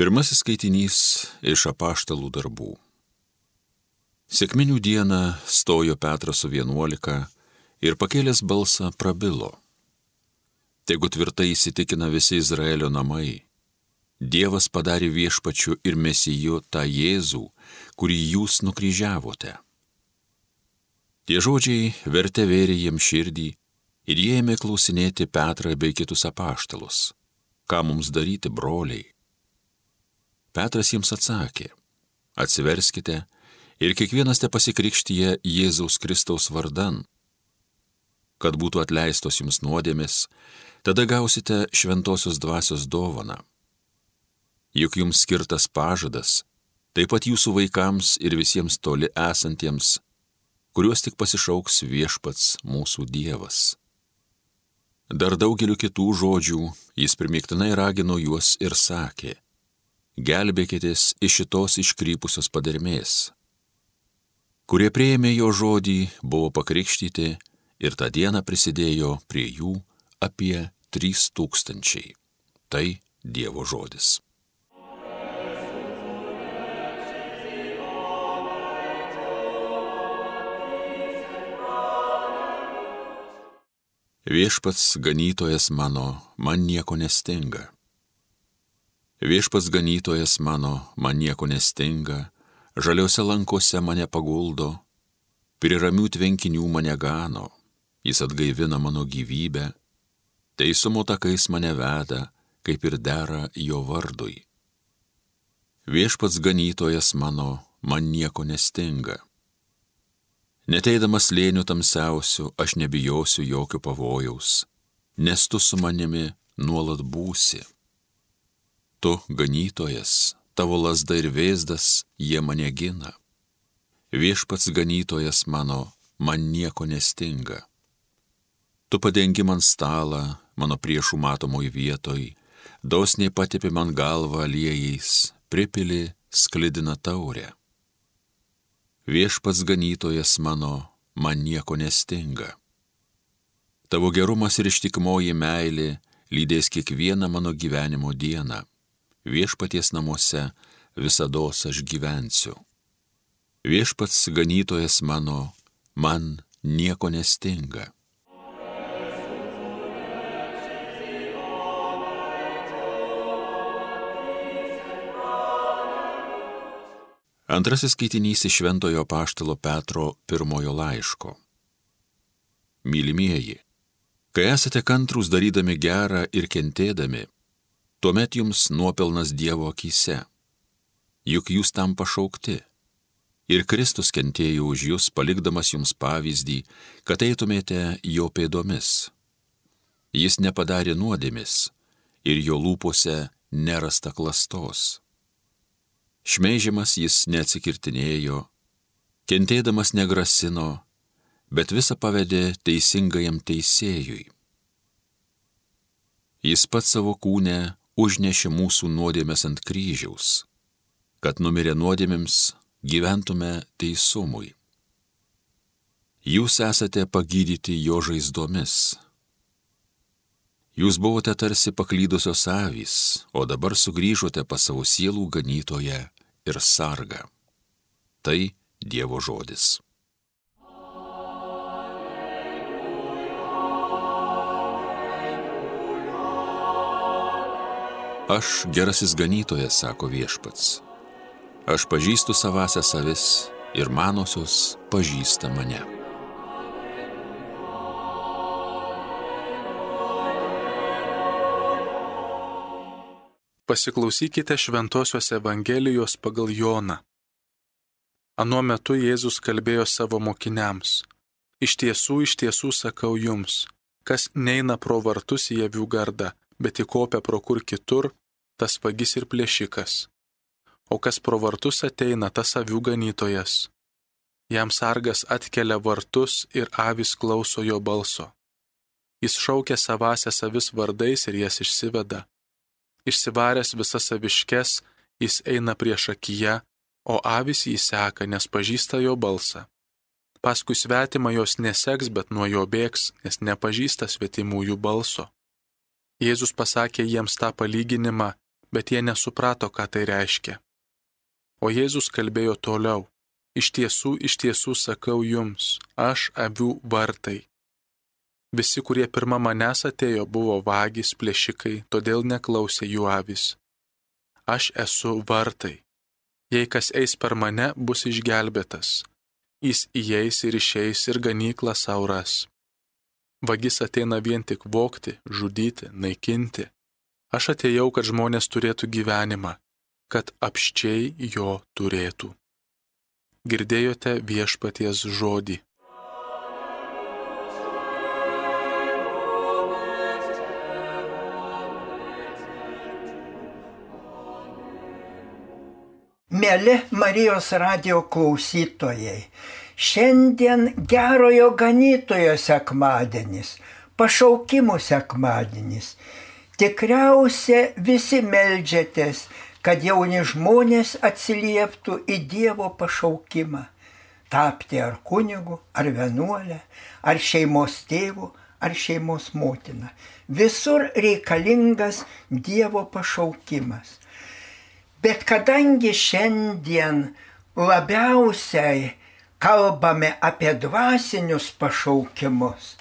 Pirmasis skaitinys iš apaštalų darbų. Sėkminių dieną stojo Petras su vienuolika ir pakėlęs balsą prabilo. Tegu tvirtai įsitikina visi Izraelio namai. Dievas padarė viešpačiu ir mesiju tą Jėzų, kurį jūs nukryžiavote. Tie žodžiai vertė vėrė jiem širdį ir jie ėmė klausinėti Petrą bei kitus apaštalus. Ką mums daryti, broliai? Petras jiems atsakė, atsiverskite ir kiekvienas te pasikrikštyje Jėzaus Kristaus vardan, kad būtų atleistos jums nuodėmis, tada gausite šventosios dvasios dovaną. Juk jums skirtas pažadas, taip pat jūsų vaikams ir visiems toli esantiems, kuriuos tik pasišauks viešpats mūsų Dievas. Dar daugeliu kitų žodžių jis primiktinai ragino juos ir sakė, gelbėkitės iš šitos iškrypusios padermės. Kurie prieėmė jo žodį, buvo pakrikštyti ir tą dieną prisidėjo prie jų apie trys tūkstančiai. Tai Dievo žodis. Viešpats ganytojas mano, man nieko nestinga. Viešpas ganytojas mano, man nieko nestinga, žaliuose lankose mane paguldo, prie ramių tvenkinių mane gano, jis atgaivina mano gyvybę, teisumo takais mane veda, kaip ir dera jo vardui. Viešpats ganytojas mano, man nieko nestinga. Neteidamas lėnių tamsiausių, aš nebijosiu jokio pavojaus, nes tu su manimi nuolat būsi tu ganytojas, tavo lasda ir vėzdas, jie mane gina. Viešpats ganytojas mano, man nieko nestinga. Tu padengi man stalą, mano priešų matomoj vietoj, dosniai patipi man galvą aliejais, pripili sklidina taurę. Viešpats ganytojas mano, man nieko nestinga. Tavo gerumas ir ištikmoji meilė lydės kiekvieną mano gyvenimo dieną viešpaties namuose visada aš gyvensiu. Viešpats ganytojas mano, man nieko nestinga. Antrasis skaitinys iš Šventojo Paštalo Petro pirmojo laiško. Mylimieji, kai esate kantrus darydami gerą ir kentėdami, tuomet jums nuopelnas Dievo akise. Juk jūs tam pašaukti. Ir Kristus kentėjo už jūs, palikdamas jums pavyzdį, kad eitumėte jo pėdomis. Jis nepadarė nuodėmis ir jo lūpose nerasta klastos. Šmeižiamas jis neatsikirtinėjo, kentėdamas negrasino, bet visą pavedė teisingajam teisėjui. Jis pats savo kūnę užnešė mūsų nuodėmės ant kryžiaus, kad numirę nuodėmėms gyventume teisumui. Jūs esate pagydyti jo žaizdomis. Jūs buvote tarsi paklydusios avys, o dabar sugrįžote pas savo sielų ganytoje ir sargą. Tai Dievo žodis. Aš gerasis ganytojas, sako viešpats. Aš pažįstu savąsią savis ir manosios pažįsta mane. Pasiklausykite Šventojios Evangelijos pagal Joną. Anuo metu Jėzus kalbėjo savo mokiniams. Iš tiesų, iš tiesų sakau jums, kas neina pro vartus į avių gardą, bet įkopia pro kur kitur, tas vagis ir plėšikas. O kas pro vartus ateina, tas avių ganytojas. Jam sargas atkelia vartus ir avis klauso jo balso. Jis šaukia savąsias avis vardais ir jas išsiveda. Išsivaręs visas aviškes, jis eina prieš akiją, o avis jį seka, nes pažįsta jo balsą. Paskui svetimą jos neseks, bet nuo jo bėgs, nes nepažįsta svetimųjų balso. Jėzus pasakė jiems tą palyginimą bet jie nesuprato, ką tai reiškia. O Jėzus kalbėjo toliau. Iš tiesų, iš tiesų sakau jums, aš avių vartai. Visi, kurie pirmą manęs atėjo, buvo vagys, plėšikai, todėl neklausė jų avis. Aš esu vartai. Jei kas eis per mane, bus išgelbėtas. Jis įeis ir išeis ir ganyklą sauras. Vagis ateina vien tik vokti, žudyti, naikinti. Aš atėjau, kad žmonės turėtų gyvenimą kad apščiai jo turėtų. Girdėjote viešpaties žodį. Mėly Marijos radio klausytojai, šiandien gerojo ganytojo sekmadienis, pašaukimų sekmadienis. Tikriausia visi melžiatės kad jauni žmonės atsilieptų į Dievo pašaukimą - tapti ar kunigu, ar vienuolę, ar šeimos tėvu, ar šeimos motina. Visur reikalingas Dievo pašaukimas. Bet kadangi šiandien labiausiai kalbame apie dvasinius pašaukimus,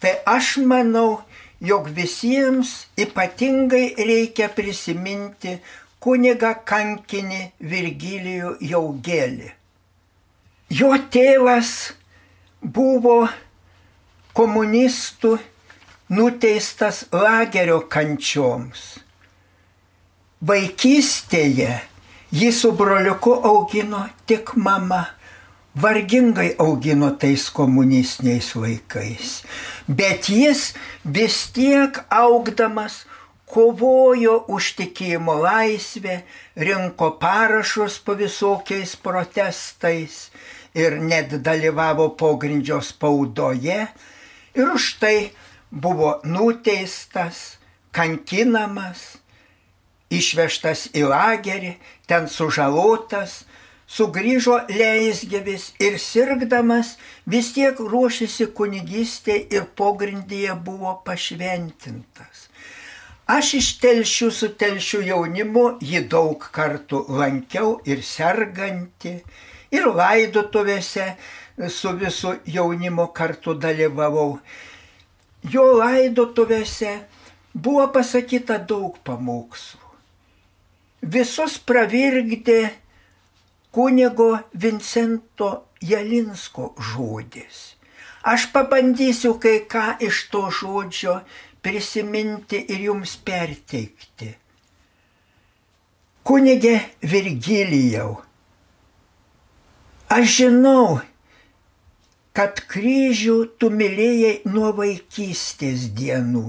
tai aš manau, jog visiems ypatingai reikia prisiminti kuniga kankinį Virgilijų Jaugelį. Jo tėvas buvo komunistų nuteistas lagerio kančioms. Vaikystėje jį su broliuku augino tik mama, vargingai augino tais komunistiniais laikais. Bet jis vis tiek augdamas kovojo už tikėjimo laisvę, rinko parašus po visokiais protestais ir net dalyvavo pogrindžio spaudoje ir už tai buvo nuteistas, kankinamas, išvežtas į lagerį, ten sužalotas, sugrįžo leisgyvis ir sirgdamas vis tiek ruošėsi kunigystė ir pogrindyje buvo pašventintas. Aš iš telšių su telšių jaunimu jį daug kartų lankiau ir serganti, ir laidotuvėse su visu jaunimu kartu dalyvavau. Jo laidotuvėse buvo pasakyta daug pamokslų. Visus pravirgdė kunigo Vincento Jalinsko žodis. Aš pabandysiu kai ką iš to žodžio prisiminti ir jums perteikti. Kunigė Virgilijau, aš žinau, kad kryžių tu mylėjai nuo vaikystės dienų.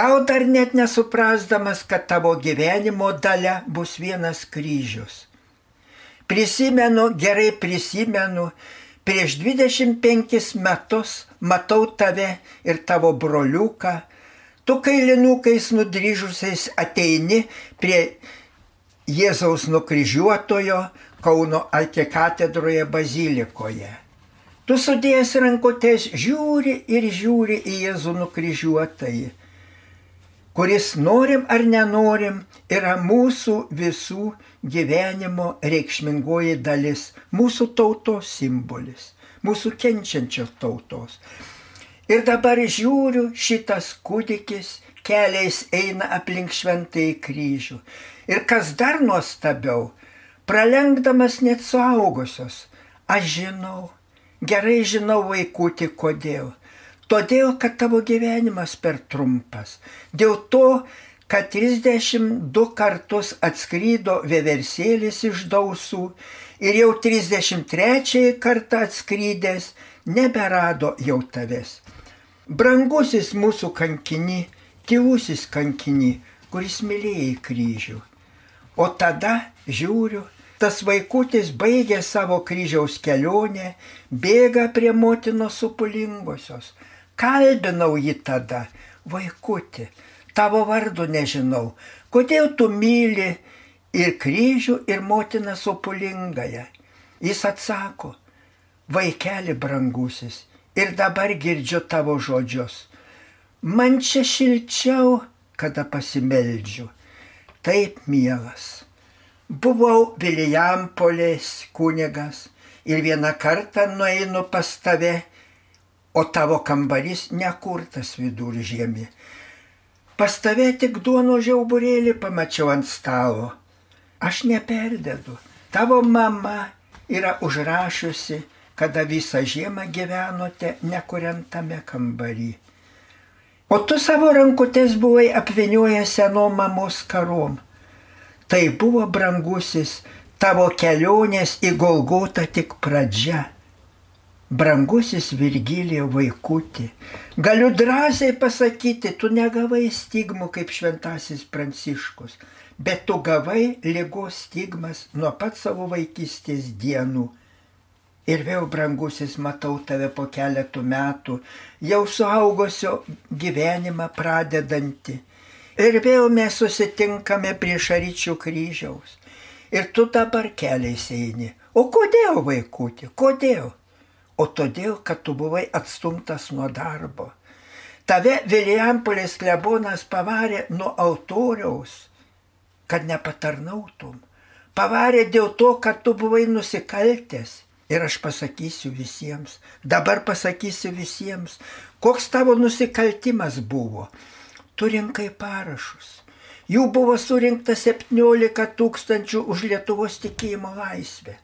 Gal dar net nesuprasdamas, kad tavo gyvenimo dalė bus vienas kryžius. Prisimenu, gerai prisimenu, prieš 25 metus matau tave ir tavo broliuką, tu kailinukais nudryžusiais ateini prie Jėzaus nukryžiuotojo Kauno arkikatedroje bazilikoje. Tu sudėjęs rankotės žiūri ir žiūri į Jėzų nukryžiuotąjį, kuris norim ar nenorim yra mūsų visų gyvenimo reikšmingoji dalis, mūsų tautos simbolis, mūsų kenčiančios tautos. Ir dabar žiūriu, šitas kūdikis keliais eina aplink šventąjį kryžių. Ir kas dar nuostabiau, pralenkdamas net suaugusios, aš žinau, gerai žinau vaikutį kodėl. Todėl, kad tavo gyvenimas per trumpas. Dėl to, kad 32 kartus atskrydo veversėlis iš dausų ir jau 33 kartą atskrydęs neberado jau tavęs. Brangusis mūsų kankini, tylusis kankini, kuris mylėjai kryžių. O tada žiūriu, tas vaikutis baigė savo kryžiaus kelionę, bėga prie motinos supulingosios. Kalbinau jį tada, vaikuti, tavo vardu nežinau, kodėl tu myli ir kryžių, ir motiną supulingąją. Jis atsako, vaikeli brangusis, ir dabar girdžiu tavo žodžius. Man čia šilčiau, kada pasimeldžiu. taip mielas. Buvau Vilijampolės kunigas ir vieną kartą nueinu pas tave, o tavo kambarys nekurtas viduržiemį. Pas tave tik duono žiauburėlį pamačiau ant stalo. Aš neperdedu. Tavo mama yra užrašiusi, kada visą žiemą gyvenote nekuriantame kambarį. O tu savo rankutės buvai apviniojęs senom mamos karom. Tai buvo brangusis tavo kelionės į Golgotą tik pradžia. Brangusis Virgilijų vaikutį, galiu drąsiai pasakyti, tu negavai stigmų kaip šventasis Pranciškus, bet tu gavai lygos stigmas nuo pat savo vaikystės dienų. Ir vėl, brangusis, matau tave po keletų metų, jau suaugusio gyvenimą pradedanti. Ir vėl mes susitinkame prie šaryčių kryžiaus. Ir tu dabar keliais eini. O kodėl, vaikutė, kodėl? O todėl, kad tu buvai atstumtas nuo darbo. Tave Vilijampolės klebonas pavarė nuo altoriaus, kad nepatarnautum. Pavarė dėl to, kad tu buvai nusikaltęs. Ir aš pasakysiu visiems, dabar pasakysiu visiems, koks tavo nusikaltimas buvo. Tu rinkai parašus. Jų buvo surinkta 17 tūkstančių už Lietuvos tikėjimo laisvę.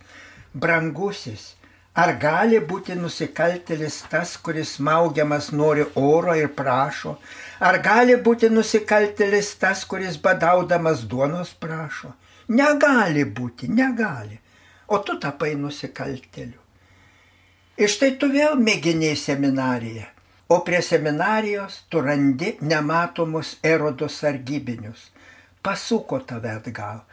Brangusis, Ar gali būti nusikaltelis tas, kuris maugiamas nori oro ir prašo? Ar gali būti nusikaltelis tas, kuris badaudamas duonos prašo? Negali būti, negali. O tu tapai nusikalteliu. Ir štai tu vėl mėginiai seminariją. O prie seminarijos tu randi nematomus erodos sargybinius. Pasuko tave atgal.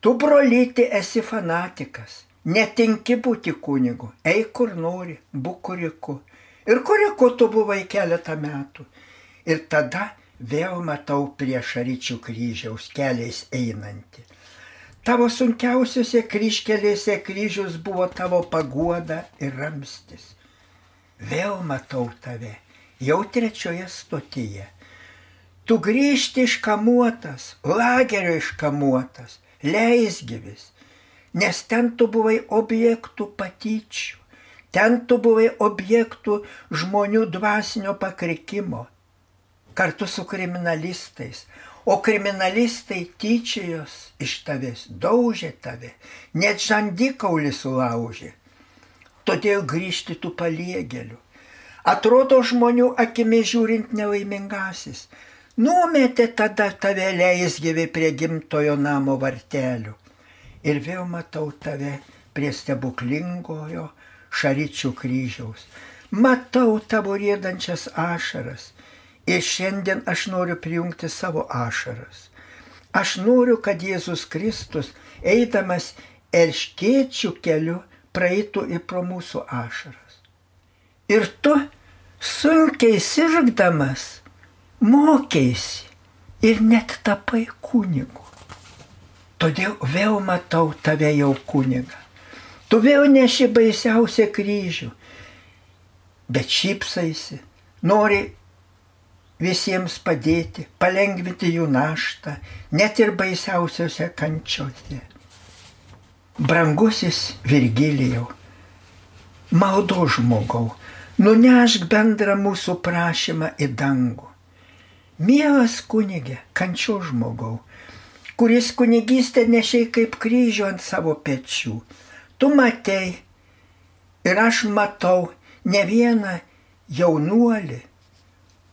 Tu brolyti esi fanatikas Netinki būti kunigu, eik kur nori, būk kuriku. Ir kuriku tu buvai keletą metų. Ir tada vėl matau prie šaryčių kryžiaus keliais einantį. Tavo sunkiausiuose kryškelėse kryžius buvo tavo paguoda ir ramstis. Vėl matau tave, jau trečioje stotyje. Tu grįžti iškamuotas, lagerio iškamuotas, leisgyvis nes ten tu buvai objektų patyčių, ten tu buvai objektų žmonių dvasinio pakrikimo, kartu su kriminalistais. O kriminalistai tyčiojos iš tavęs, daužė tave, net žandikaulį sulaužė. Todėl grįžti tų paliegelių. Atrodo žmonių akimi žiūrint nelaimingasis. Numetė tada tave leisgyvi prie gimtojo namo vartelių ir vėl matau tave prie stebuklingojo šaryčių kryžiaus. Matau tavo rėdančias ašaras ir šiandien aš noriu prijungti savo ašaras. Aš noriu, kad Jėzus Kristus, eidamas elškiečių keliu, praeitų ir pro mūsų ašaras. Ir tu sunkiai sirgdamas mokėsi ir net tapai kunigu. Todėl vėl matau tave jau kunigą. Tu vėl neši baisiausią kryžių, bet šypsaisi, nori visiems padėti, palengvinti jų naštą, net ir baisiausiose kančiose. Brangusis Virgilijau, maldo žmogau, nunešk bendrą mūsų prašymą į dangų. Mielas kunigė, kančio žmogau, kuris kunigystę nešiai kaip kryžių ant savo pečių. Tu matei ir aš matau ne vieną jaunuolį,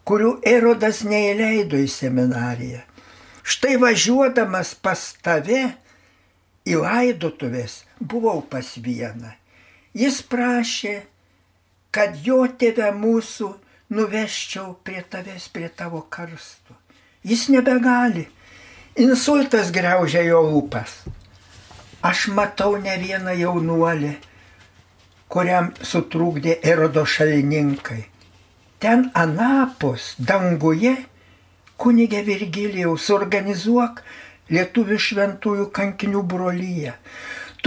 kurių erodas neįleido į seminariją. Štai važiuodamas pas tave į laidotuvės buvau pas vieną. Jis prašė, kad jo tėvę mūsų nuveščiau prie tavęs, prie tavo karstų. Jis nebegali, Insultas greužia jo lūpas. Aš matau ne vieną jaunuolį, kuriam sutrūkdė erodo šalininkai. Ten anapus danguje kunigė Virgilijau suorganizuok lietuvių šventųjų kankinių brolyje.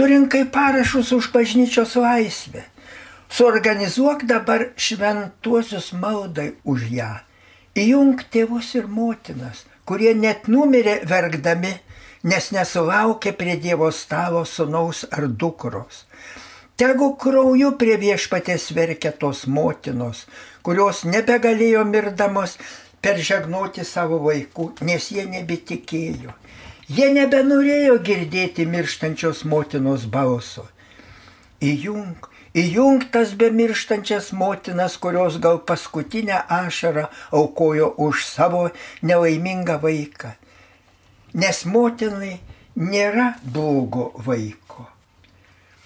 Turinkai parašus už bažnyčios laisvę. Suorganizuok dabar šventuosius maldai už ją. Įjung tėvus ir motinas, kurie net numirė verkdami, nes nesulaukė prie Dievo stalo sunaus ar dukros. Tegu krauju prie viešpatės verkia tos motinos, kurios nebegalėjo mirdamos peržegnoti savo vaikų, nes jie nebetikėjo. Jie nebenorėjo girdėti mirštančios motinos balso. Įjung, įjung tas bemirštančias motinas, kurios gal paskutinę ašarą aukojo už savo nelaimingą vaiką. Nes motinai nėra blogo vaiko.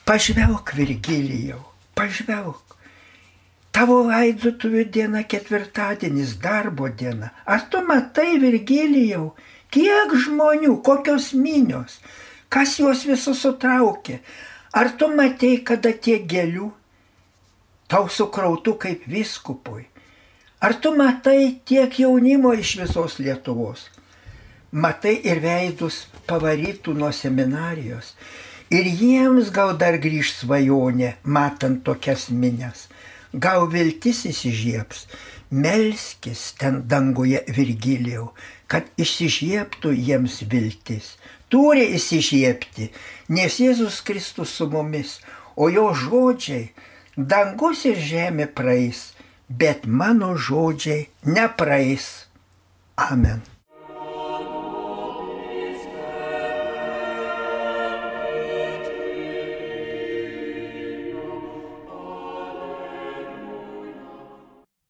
Pažvelk, Virgilijau, pažvelk. Tavo laidotuvių diena ketvirtadienis, darbo diena. Ar tu matai, Virgilijau, kiek žmonių, kokios minios, kas juos visus sutraukė? Ar tu matei, kada tiek gėlių tau sukrautų kaip viskupui? Ar tu matai tiek jaunimo iš visos Lietuvos? Matai ir veidus pavarytų nuo seminarijos. Ir jiems gal dar grįž svajonė, matant tokias minės gal viltis įsižieps, melskis ten danguje Virgilijau, kad išsižiebtų jiems viltis. Turi įsižiebti, nes Jėzus Kristus su mumis, o jo žodžiai dangus ir žemė praeis, bet mano žodžiai nepraeis. Amen.